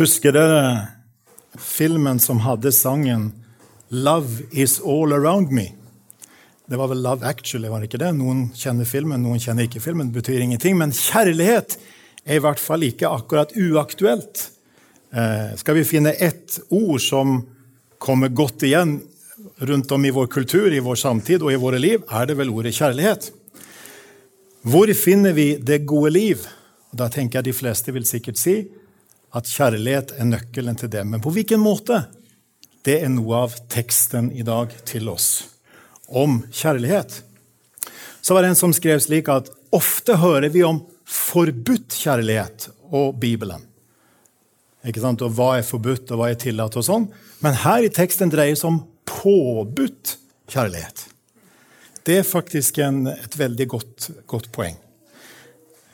Husker dere filmen som hadde sangen 'Love Is All Around Me'? Det var vel 'Love Actually', var det ikke det? Noen kjenner filmen, noen kjenner ikke filmen. Det betyr ingenting. Men kjærlighet er i hvert fall ikke akkurat uaktuelt. Eh, skal vi finne ett ord som kommer godt igjen rundt om i vår kultur, i vår samtid og i våre liv, er det vel ordet kjærlighet. Hvor finner vi det gode liv? Da tenker jeg de fleste vil sikkert si at kjærlighet er nøkkelen til det. Men på hvilken måte? Det er noe av teksten i dag til oss om kjærlighet. Så var det en som skrev slik at ofte hører vi om forbudt kjærlighet og Bibelen. Ikke sant? Og hva er forbudt, og hva er tillatt, og sånn. Men her i teksten dreier det seg om påbudt kjærlighet. Det er faktisk en, et veldig godt, godt poeng.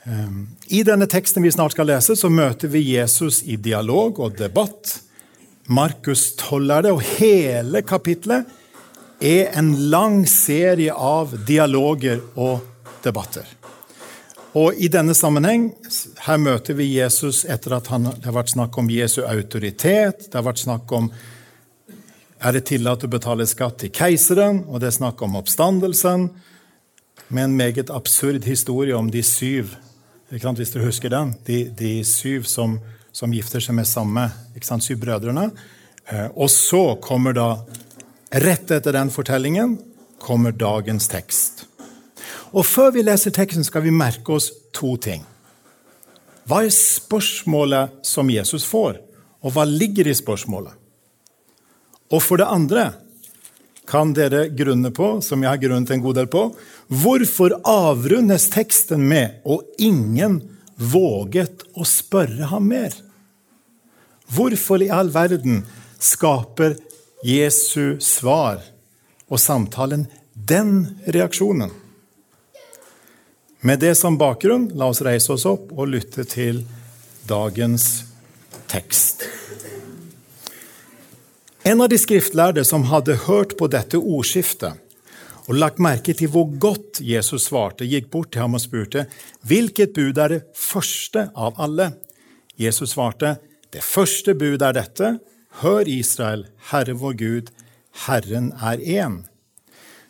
Ehm, I denne teksten vi snart skal lese, så møter vi Jesus i dialog og debatt. Markus 12 er det, og hele kapitlet er en lang serie av dialoger og debatter. Og I denne sammenheng her møter vi Jesus etter at han, det har vært snakk om Jesu autoritet. Det har vært snakk om er det tillatt å betale skatt til keiseren, og det er snakk om oppstandelsen. Med en meget absurd historie om de syv hvis dere husker den. De, de syv som, som, gifter seg med samme syv brødrene. Eh, og så kommer da, rett etter den fortellingen, kommer dagens tekst. Og før vi leser teksten, skal vi merke oss to ting. Hva er spørsmålet som Jesus får, og hva ligger i spørsmålet? Og for det andre kan dere grunne på, som jeg har grunnet en god del på, hvorfor avrundes teksten med 'og ingen våget å spørre ham mer'? Hvorfor i all verden skaper Jesu svar og samtalen den reaksjonen? Med det som bakgrunn, la oss reise oss opp og lytte til dagens tekst. En av de skriftlærde som hadde hørt på dette ordskiftet og lagt merke til hvor godt Jesus svarte, gikk bort til ham og spurte, hvilket bud er det første av alle? Jesus svarte, det første bud er dette, hør Israel, Herre vår Gud, Herren er én.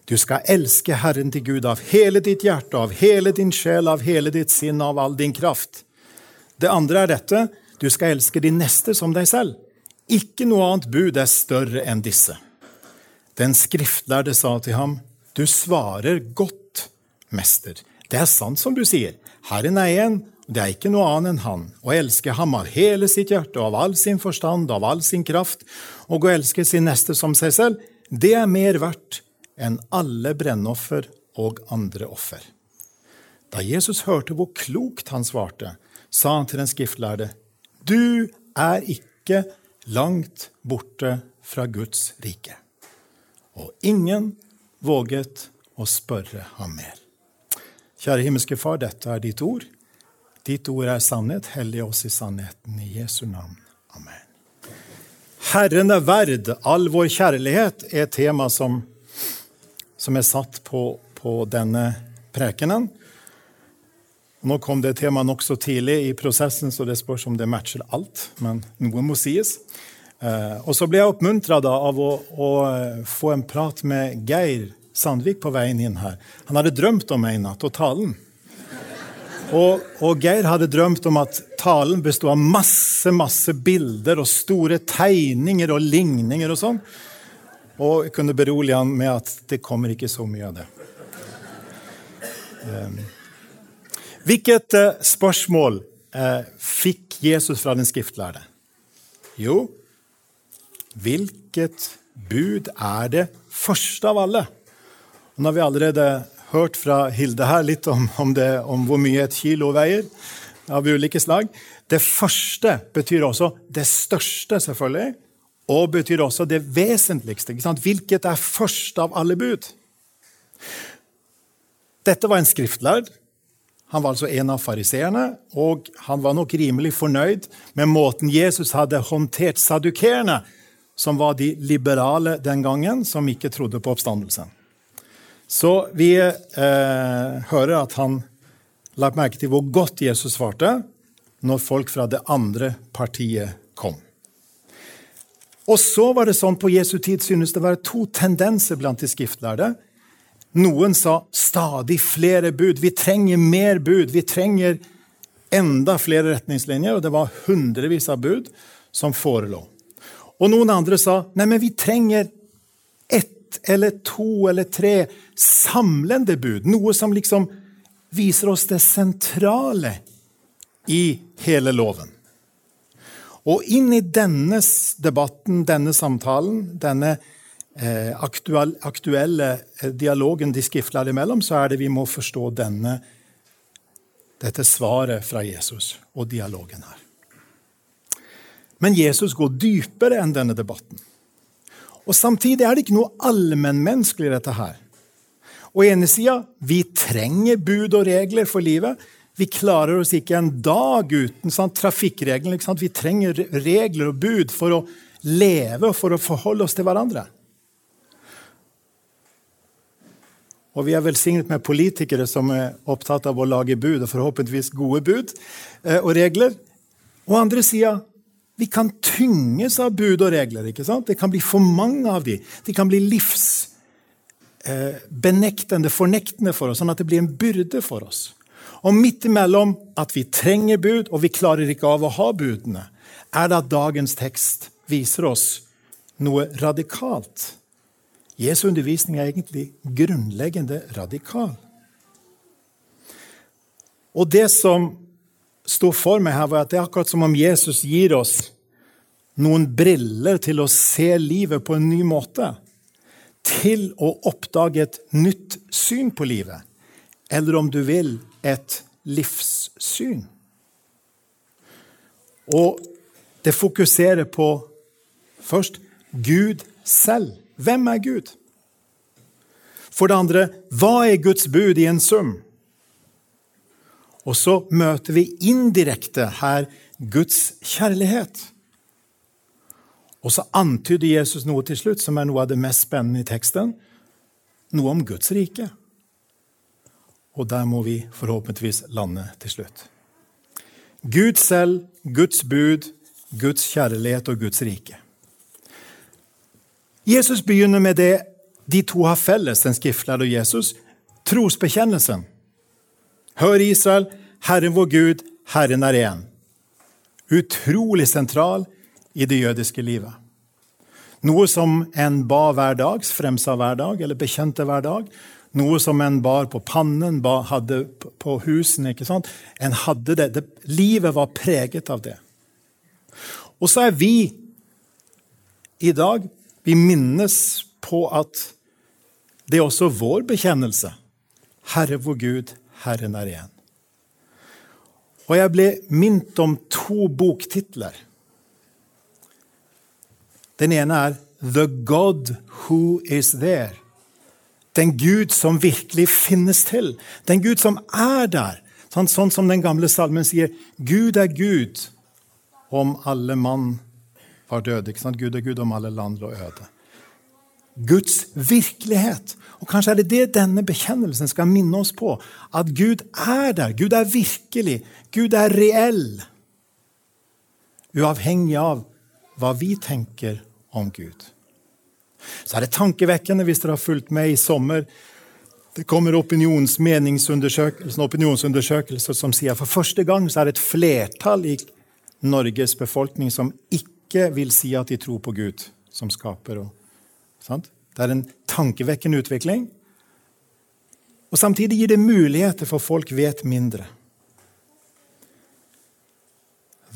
Du skal elske Herren til Gud av hele ditt hjerte, av hele din sjel, av hele ditt sinn, av all din kraft. Det andre er dette, du skal elske din neste som deg selv. Ikke noe annet bud er større enn disse. Den skriftlærde sa til ham, Du svarer godt, mester. Det er sant som du sier. Herren er én, det er ikke noe annet enn han. Å elske ham av hele sitt hjerte, av all sin forstand, av all sin kraft, og å elske sin neste som seg selv, det er mer verdt enn alle brennoffer og andre offer. Da Jesus hørte hvor klokt han svarte, sa han til den skriftlærde, Du er ikke langt borte fra Guds rike. Og ingen våget å spørre ham mer. Kjære himmelske Far, dette er ditt ord. Ditt ord er sannhet. Hellig oss i sannheten. I Jesu navn. Amen. Herren er verd all vår kjærlighet, er et tema som, som er satt på, på denne prekenen. Nå kom det temaet nokså tidlig i prosessen, så det spørs om det matcher alt. Men noe må sies. Eh, og så ble jeg oppmuntra av å, å, eh, få en prat med Geir Sandvik på veien inn her. Han hadde drømt om meg i natt, og talen. Og, og, Geir hadde drømt om at talen bestod av masse masse bilder og store tegninger og ligninger og sånn. Og jeg kunne berolige han med at det kommer ikke så mye av det. Um, Hvilket eh, spørsmål eh, fikk Jesus fra den skriftlærde? Jo, hvilket bud er det første av alle? Og nå har vi allerede hørt fra Hilde her litt om, om, det, om hvor mye et kilo veier av ulike slag. Det første betyr også det største, selvfølgelig, og betyr også det vesentligste. Hvilket er først av alle bud? Dette var en skriftlærd han var altså en av fariseerne, og han var nok rimelig fornøyd med måten Jesus hadde håndtert sadukerene, som var de liberale den gangen, som ikke trodde på oppstandelsen. Så vi eh, hører at han la merke til hvor godt Jesus svarte når folk fra det andre partiet kom. Og så var det sånn På Jesu tid synes det være to tendenser blant de skriftlærde. Noen sa stadig flere bud. Vi trenger mer bud. Vi trenger enda flere retningslinjer. Og det var hundrevis av bud som forelå. Og noen andre sa nei, men vi trenger ett eller to eller tre samlende bud. Noe som liksom viser oss det sentrale i hele loven. Og inn i denne debatten, denne samtalen, denne aktuelle, aktuelle eh, dialogen de skriftlærde imellom, så er det vi må forstå denne, dette svaret fra Jesus og dialogen her. Men Jesus går dypere enn denne debatten. Og Samtidig er det ikke noe allmennmenneskelig i dette her. På ene sida vi trenger bud og regler for livet, vi klarer oss ikke en dag uten sant? trafikkreglene. Vi trenger regler og bud for å leve og for å forholde oss til hverandre. Og vi er velsignet med politikere som er opptatt av å lage bud, og forhåpentligvis gode bud eh, og regler. Og andre sida vi kan tynges av bud og regler. ikke sant? Det kan bli for mange av dem. De kan bli livsbenektende, eh, fornektende for oss, sånn at det blir en byrde for oss. Og midt imellom at vi trenger bud, og vi klarer ikke av å ha budene, er det at dagens tekst viser oss noe radikalt. Jesu undervisning er egentlig grunnleggende radikal. Og det som sto for meg her, var at det er akkurat som om Jesus gir oss noen briller til å se livet på en ny måte. Til å oppdage et nytt syn på livet. Eller om du vil, et livssyn. Og det fokuserer på først Gud selv. Hvem er Gud? For det andre, hva er Guds bud i en sum? Og så møter vi indirekte her Guds kjærlighet. Og så antyder Jesus noe til slutt som er noe av det mest spennende i teksten. Noe om Guds rike. Og der må vi forhåpentligvis lande til slutt. Gud selv, Guds bud, Guds kjærlighet og Guds rike. Jesus begynner med det de to har felles, den skriftlærde og Jesus, trosbekjennelsen. Hør, Israel, Herren vår Gud, Herren er én. Utrolig sentral i det jødiske livet. Noe som en ba hver dag, fremsa hver dag, eller bekjente hver dag. Noe som en bar på pannen, bar, hadde på husene. ikke sant? En hadde det. det. Livet var preget av det. Og så er vi i dag Vi minnes på at det er også vår bekjennelse. Herre vår Gud, Herren er igjen. Og jeg ble minnet om to boktitler. Den ene er The God Who Is There. Den Gud som virkelig finnes til. Den Gud som er der. Sånn, sånn som den gamle salmen sier, Gud er Gud om alle mann var døde. Gud er Gud om alle land lå øde. Guds virkelighet. Og Kanskje er det det denne bekjennelsen skal minne oss på. At Gud er der. Gud er virkelig. Gud er reell. Uavhengig av hva vi tenker om Gud. Så er det tankevekkende hvis dere har fulgt med i sommer. Det kommer opinions opinionsundersøkelser som sier at for første gang så er det et flertall i Norges befolkning som ikke vil si at de tror på Gud som skaper. Og, det er en tankevekkende utvikling. Og Samtidig gir det muligheter for folk vet mindre.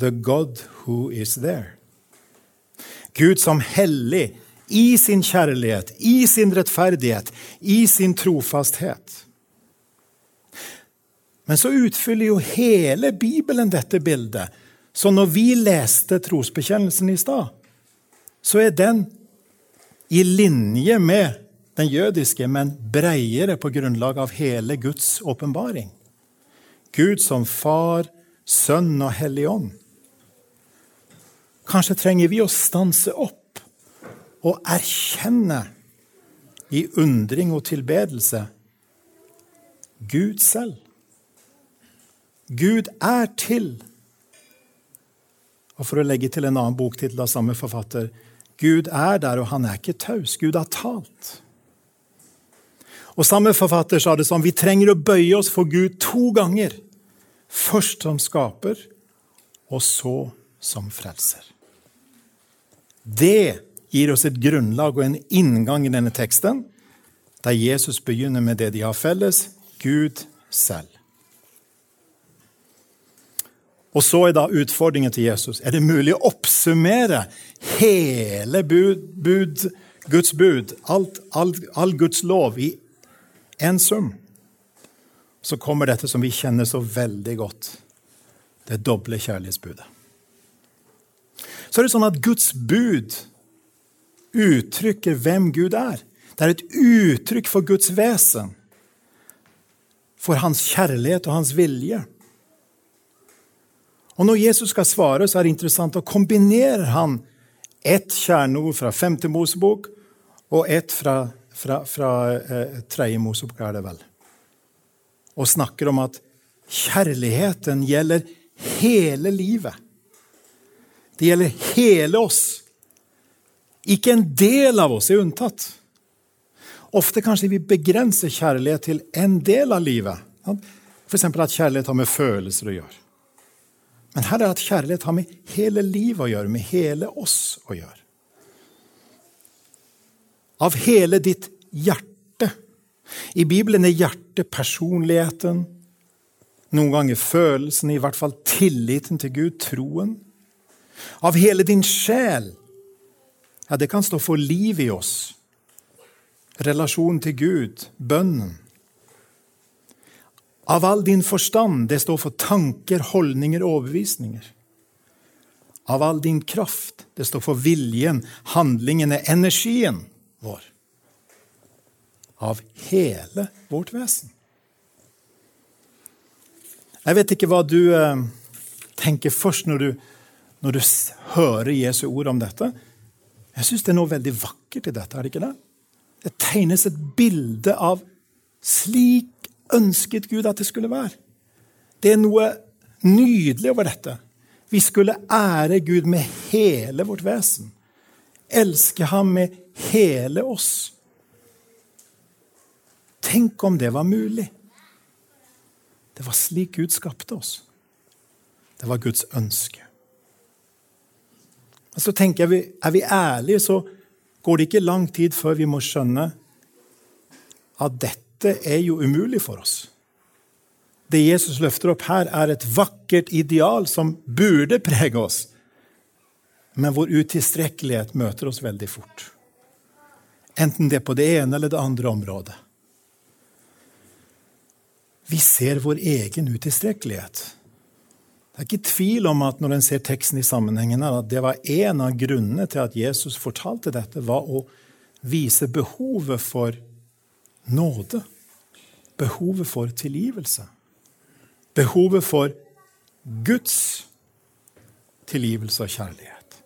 The God who is there. Gud som hellig i sin kjærlighet, i sin rettferdighet, i sin trofasthet. Men så utfyller jo hele Bibelen dette bildet. Så når vi leste trosbekjennelsen i stad, så er den i linje med den jødiske, men breiere på grunnlag av hele Guds åpenbaring. Gud som Far, Sønn og Hellig Ånd. Kanskje trenger vi å stanse opp og erkjenne i undring og tilbedelse Gud selv. Gud er til. Og for å legge til en annen boktittel av samme forfatter Gud er der, og han er ikke taus. Gud har talt. Og Samme forfatter sa det sånn vi trenger å bøye oss for Gud to ganger. Først som skaper, og så som frelser. Det gir oss et grunnlag og en inngang i denne teksten, der Jesus begynner med det de har felles Gud selv. Og så er da utfordringen til Jesus. Er det mulig å oppsummere hele bud, bud, Guds bud, alt, all, all Guds lov, i én sum? Så kommer dette som vi kjenner så veldig godt. Det doble kjærlighetsbudet. Så er det sånn at Guds bud uttrykker hvem Gud er. Det er et uttrykk for Guds vesen, for hans kjærlighet og hans vilje. Og Når Jesus skal svare, så er det interessant å kombinere han ett kjerneord fra femte Mosebok og ett fra, fra, fra eh, tredje Mosebok, er det vel. Og snakker om at kjærligheten gjelder hele livet. Det gjelder hele oss. Ikke en del av oss er unntatt. Ofte kanskje vi begrenser kjærlighet til en del av livet. F.eks. at kjærlighet har med følelser å gjøre. Men her er at kjærlighet har med hele livet å gjøre, med hele oss å gjøre. Av hele ditt hjerte. I Bibelen er hjertet personligheten, noen ganger følelsen, i hvert fall tilliten til Gud, troen. Av hele din sjel. Ja, det kan stå for liv i oss. Relasjonen til Gud, bønnen. Av all din forstand. Det står for tanker, holdninger og overbevisninger. Av all din kraft. Det står for viljen, handlingene, energien vår. Av hele vårt vesen. Jeg vet ikke hva du eh, tenker først når du når du hører Jesu ord om dette. Jeg syns det er noe veldig vakkert i dette. er Det ikke det? Det tegnes et bilde av slik ønsket Gud at det skulle være. Det er noe nydelig over dette. Vi skulle ære Gud med hele vårt vesen. Elske ham med hele oss. Tenk om det var mulig. Det var slik Gud skapte oss. Det var Guds ønske. Men så tenker jeg, Er vi ærlige, så går det ikke lang tid før vi må skjønne at dette er jo umulig for oss. Det Jesus løfter opp her, er et vakkert ideal som burde prege oss, men hvor utilstrekkelighet møter oss veldig fort. Enten det er på det ene eller det andre området. Vi ser vår egen utilstrekkelighet. Det er ikke tvil om at når en ser teksten i sammenhengen her, at det var en av grunnene til at Jesus fortalte dette, var å vise behovet for nåde. Behovet for tilgivelse. Behovet for Guds tilgivelse og kjærlighet.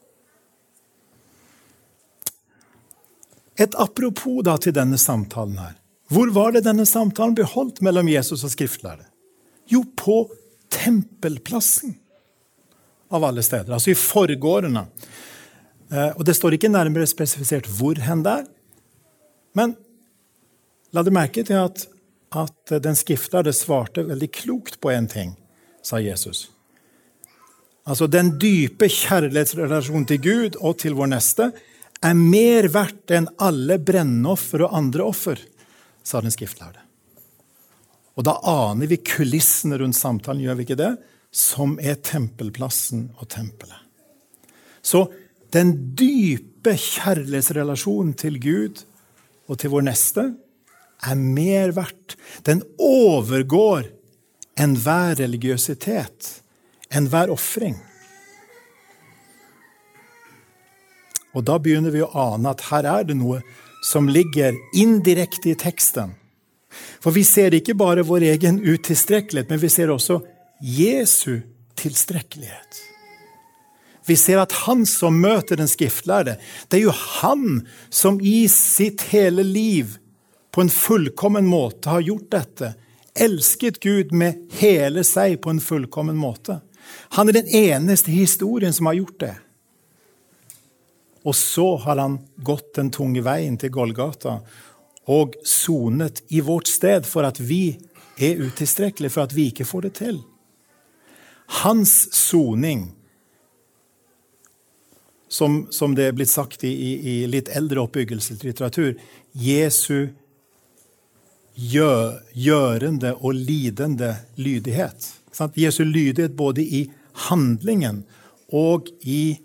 Et apropos da til denne samtalen her. Hvor var det denne samtalen ble holdt mellom Jesus og skriftlærde? Jo, på tempelplassen av alle steder. Altså i forgårdene. Eh, og det står ikke nærmere spesifisert hvor hen det er. Men la du merke til at, at den skriftlærde svarte veldig klokt på én ting, sa Jesus. Altså, Den dype kjærlighetsrelasjonen til Gud og til vår neste er mer verdt enn alle brennoffer og andre offer, sa den skriftlærde. Og da aner vi kulissene rundt samtalen, gjør vi ikke det? Som er tempelplassen og tempelet. Så den dype kjærlighetsrelasjonen til Gud og til vår neste er mer verdt. Den overgår enhver religiøsitet, enhver ofring. Og da begynner vi å ane at her er det noe som ligger indirekte i teksten for vi ser ikke bare vår egen utilstrekkelighet, men vi ser også Jesu tilstrekkelighet. Vi ser at han som møter den skriftlærde, det er jo han som i sitt hele liv på en fullkommen måte har gjort dette. Elsket Gud med hele seg på en fullkommen måte. Han er den eneste historien som har gjort det. Og så har han gått den tunge veien til Golgata og sonet i vårt sted for at vi er utilstrekkelige, for at vi ikke får det til. Hans soning, som, som, det er blitt sagt i, i, i litt eldre oppbyggelseslitteratur, Jesu gjør, gjørende og lidende lydighet. Jesu lydighet både i handlingen og i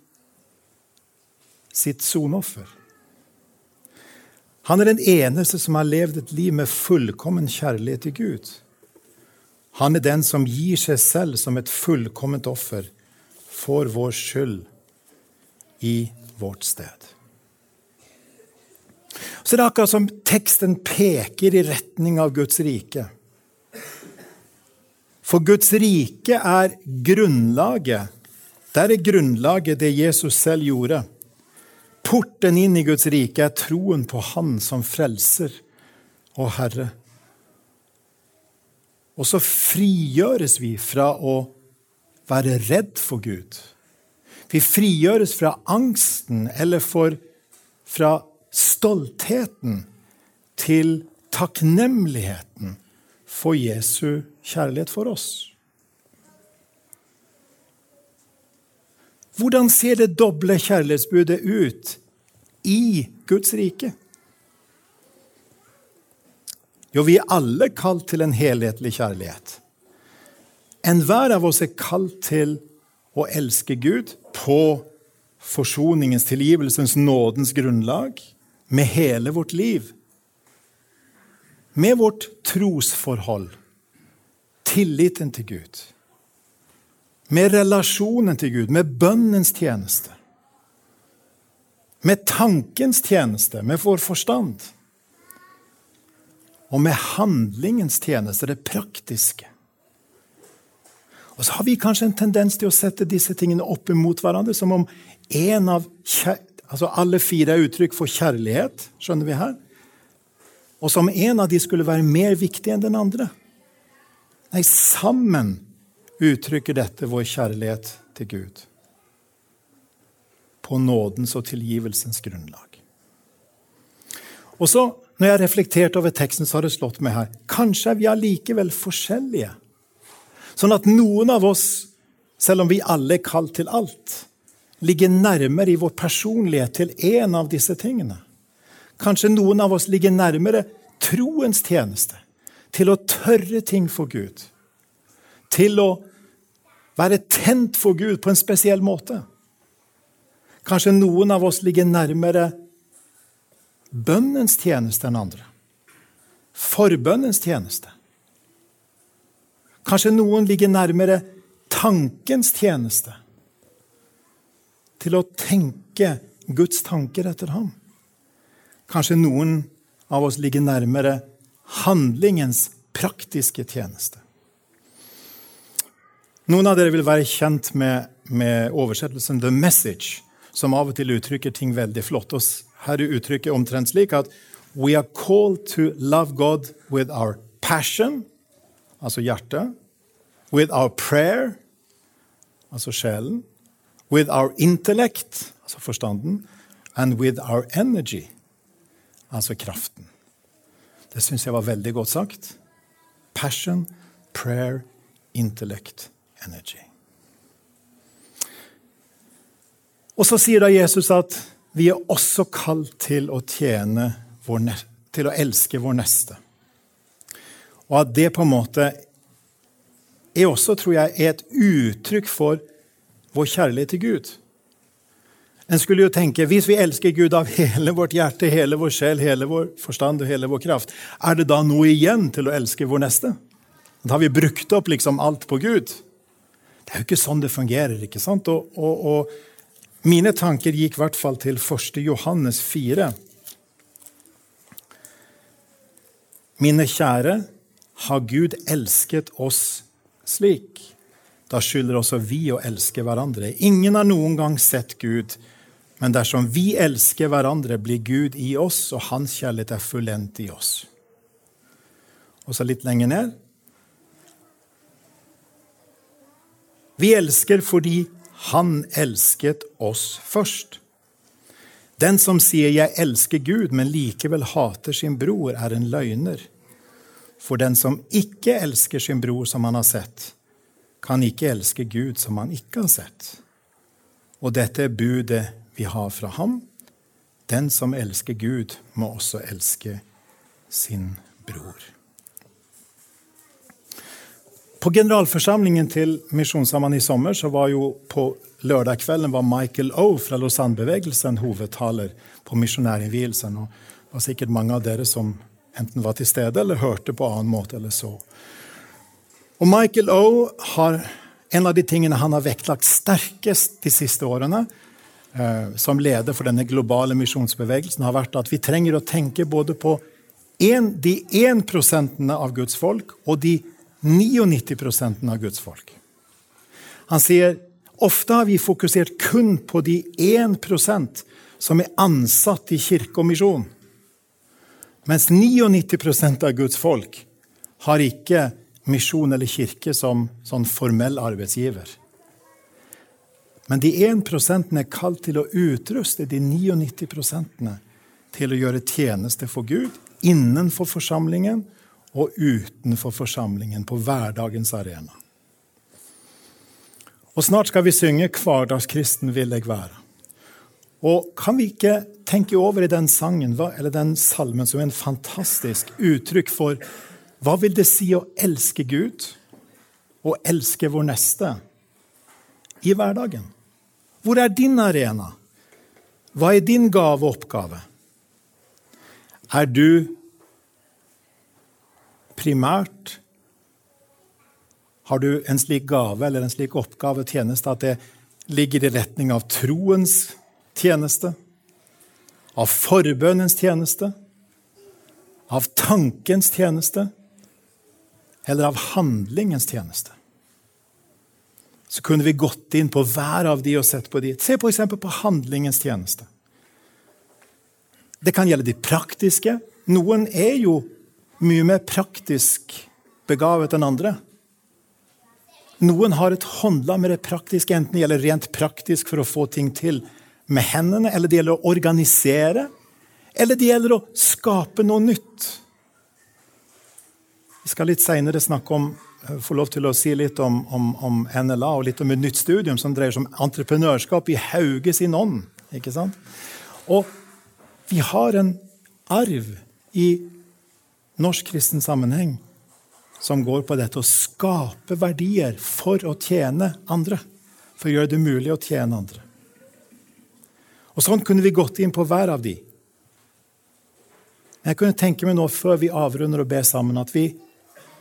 sitt sonoffer. Han er den eneste som har levd et liv med fullkommen kjærlighet til Gud. Han er den som gir seg selv som et fullkomment offer for vår skyld i vårt sted. Så det er akkurat som teksten peker i retning av Guds rike. For Guds rike er grunnlaget. Der er grunnlaget det Jesus selv gjorde. Porten inn i Guds rike er troen på Han som frelser og Herre. Og så frigjøres vi fra å være redd for Gud. Vi frigjøres fra angsten eller for, fra stoltheten til takknemligheten for Jesu kjærlighet for oss. Hvordan ser det doble kjærlighetsbudet ut i Guds rike? Jo, vi er alle kalt til en helhetlig kjærlighet. Enhver av oss er kalt til å elske Gud på forsoningens, tilgivelsens, nådens grunnlag med hele vårt liv. Med vårt trosforhold, tilliten til Gud med relasjonen til Gud, med bønnens tjeneste. Med tankens tjeneste, med vår forstand. Og med handlingens tjeneste, det praktiske. Og så har vi kanskje en tendens til å sette disse tingene opp imot hverandre, som om en av altså alle fire er uttrykk for kjærlighet, skjønner vi her. Og som en av de skulle være mer viktig enn den andre. Nei, sammen uttrykker dette vår kjærlighet til Gud på nådens og tilgivelsens grunnlag. Og så, Når jeg har reflektert over teksten, så har det slått meg her kanskje er vi allikevel forskjellige. Sånn at noen av oss, selv om vi alle er kalt til alt, ligger nærmere i vår personlighet til en av disse tingene. Kanskje noen av oss ligger nærmere troens tjeneste, til å tørre ting for Gud. Til å være tent for Gud på en spesiell måte. Kanskje noen av oss ligger nærmere bønnens tjeneste enn andre. Forbønnens tjeneste. Kanskje noen ligger nærmere tankens tjeneste. Til å tenke Guds tanker etter ham. Kanskje noen av oss ligger nærmere handlingens praktiske tjeneste. Noen av dere vil være kjent med, med, oversettelsen 'The Message', som av og til uttrykker ting veldig flott. Og her er uttrykket omtrent slik at We are called to love God with our passion, altså hjertet, with our prayer, altså sjelen, with our intellect, altså forstanden, and with our energy, altså kraften. Det syns jeg var veldig godt sagt. Passion, prayer, intellect energy. Og så sier da Jesus at vi er også kalt til å tjene vår, til å elske vår neste. Og at det på en måte er også, tror jeg, er et uttrykk for vår kjærlighet til Gud. En skulle jo tenke, Hvis vi elsker Gud av hele vårt hjerte, hele vår sjel, hele vår forstand og hele vår kraft, er det da noe igjen til å elske vår neste? Da har vi brukt opp liksom alt på Gud. Det er jo ikke sånn det fungerer. ikke sant? Og, og, og mine tanker gikk i hvert fall til 1. Johannes 4. Mine kjære, har Gud elsket oss slik? Da skylder også vi å elske hverandre. Ingen har noen gang sett Gud, men dersom vi elsker hverandre, blir Gud i oss, og hans kjærlighet er fullendt i oss. Og så litt lenger ned. Vi elsker fordi Han elsket oss først. Den som sier 'jeg elsker Gud', men likevel hater sin bror, er en løgner. For den som ikke elsker sin bror som han har sett, kan ikke elske Gud som han ikke har sett. Og dette er budet vi har fra ham. Den som elsker Gud, må også elske sin bror. På generalforsamlingen til Misjonssambandet i sommer så var jo på lørdagskvelden var Michael O fra Lausanne-bevegelsen hovedtaler på misjonærinnvielsen. Det var sikkert mange av dere som enten var til stede eller hørte på annen måte. eller så. Og Michael O har en av de tingene han har vektlagt sterkest de siste årene, eh, som leder for denne globale misjonsbevegelsen, har vært at vi trenger å tenke både på en, de 1 prosentene av Guds folk og de 99 prosentene av Guds folk. Han sier ofte har vi fokusert kun på de 1% som er ansatt i kirke og misjon. Mens 99% av Guds folk har ikke misjon eller kirke som sånn formell arbeidsgiver. Men de 1% er kalt til å utruste de 99% til å gjøre tjeneste for Gud innenfor forsamlingen og utenfor forsamlingen på hverdagens arena. Og Snart skal vi synge 'Hverdagskristen vil jeg være'. Og Kan vi ikke tenke over i den sangen eller den salmen som er en fantastisk uttrykk for hva vil det si å elske Gud og elske vår neste i hverdagen? Hvor er din arena? Hva er din gave og oppgave? Er du primært Har du en slik gave eller en slik oppgave tjeneste at det ligger i retning av troens tjeneste, av forbønnens tjeneste, av tankens tjeneste eller av handlingens tjeneste? Så kunne vi gått inn på hver av de og sett på de. Se f.eks. på handlingens tjeneste. Det kan gjelde de praktiske. Noen er jo mye mer praktisk begavet enn andre. Noen har et håndlag med det praktiske, enten det gjelder rent praktisk for å få ting til med hendene, eller det gjelder å organisere, eller det gjelder å skape noe nytt. Vi skal litt seinere snakke om eh, få lov til å si litt om, om, om, NLA og litt om et nytt studium som dreier seg om entreprenørskap i Hauge sin ånd. Ikke sant? Og vi har en arv i norsk kristen sammenheng som går på dette å skape verdier for å tjene andre. For å gjøre det mulig å tjene andre. Og Sånn kunne vi gått inn på hver av de. Men jeg kunne tenke meg nå, før vi avrunder og ber sammen, at vi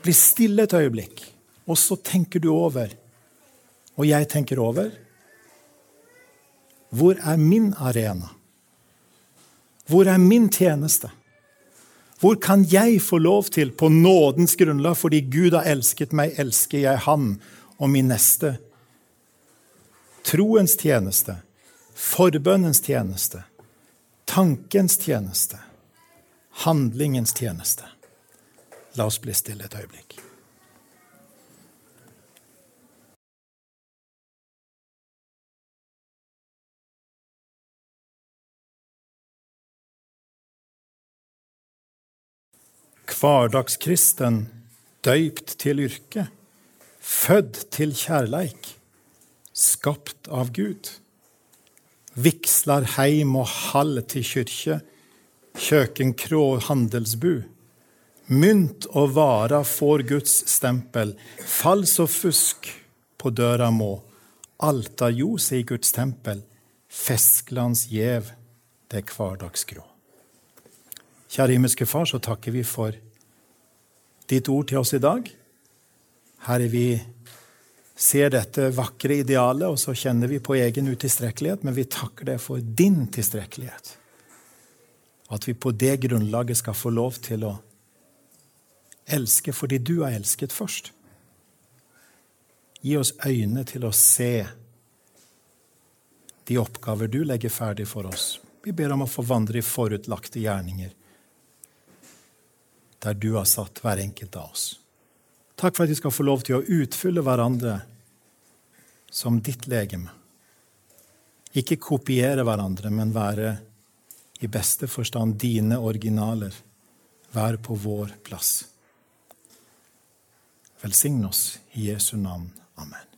blir stille et øyeblikk. Og så tenker du over, og jeg tenker over Hvor er min arena? Hvor er min tjeneste? Hvor kan jeg få lov til, på nådens grunnlag, fordi Gud har elsket meg, elsker jeg Han og min neste? Troens tjeneste, forbønnens tjeneste, tankens tjeneste, handlingens tjeneste. La oss bli stille et øyeblikk. Hverdagskristen, døypt til yrke, født til kjærleik, skapt av Gud. Vigslar heim og hall til kyrkje, kjøkenkrå og handelsbu. Mynt og vara får Guds stempel, fals og fusk på døra må. Alta ljos i Guds tempel, Fesklands gjev, det er hverdagsgrå. Kjære himmelske Far, så takker vi for ditt ord til oss i dag. Herre, vi ser dette vakre idealet, og så kjenner vi på egen utilstrekkelighet, men vi takker deg for din tilstrekkelighet. At vi på det grunnlaget skal få lov til å elske fordi du har elsket først. Gi oss øyne til å se de oppgaver du legger ferdig for oss. Vi ber om å få vandre i forutlagte gjerninger der du har satt hver enkelt av oss. Takk for at vi skal få lov til å utfylle hverandre som ditt legeme. Ikke kopiere hverandre, men være i beste forstand dine originaler. Vær på vår plass. Velsign oss i Jesu navn. Amen.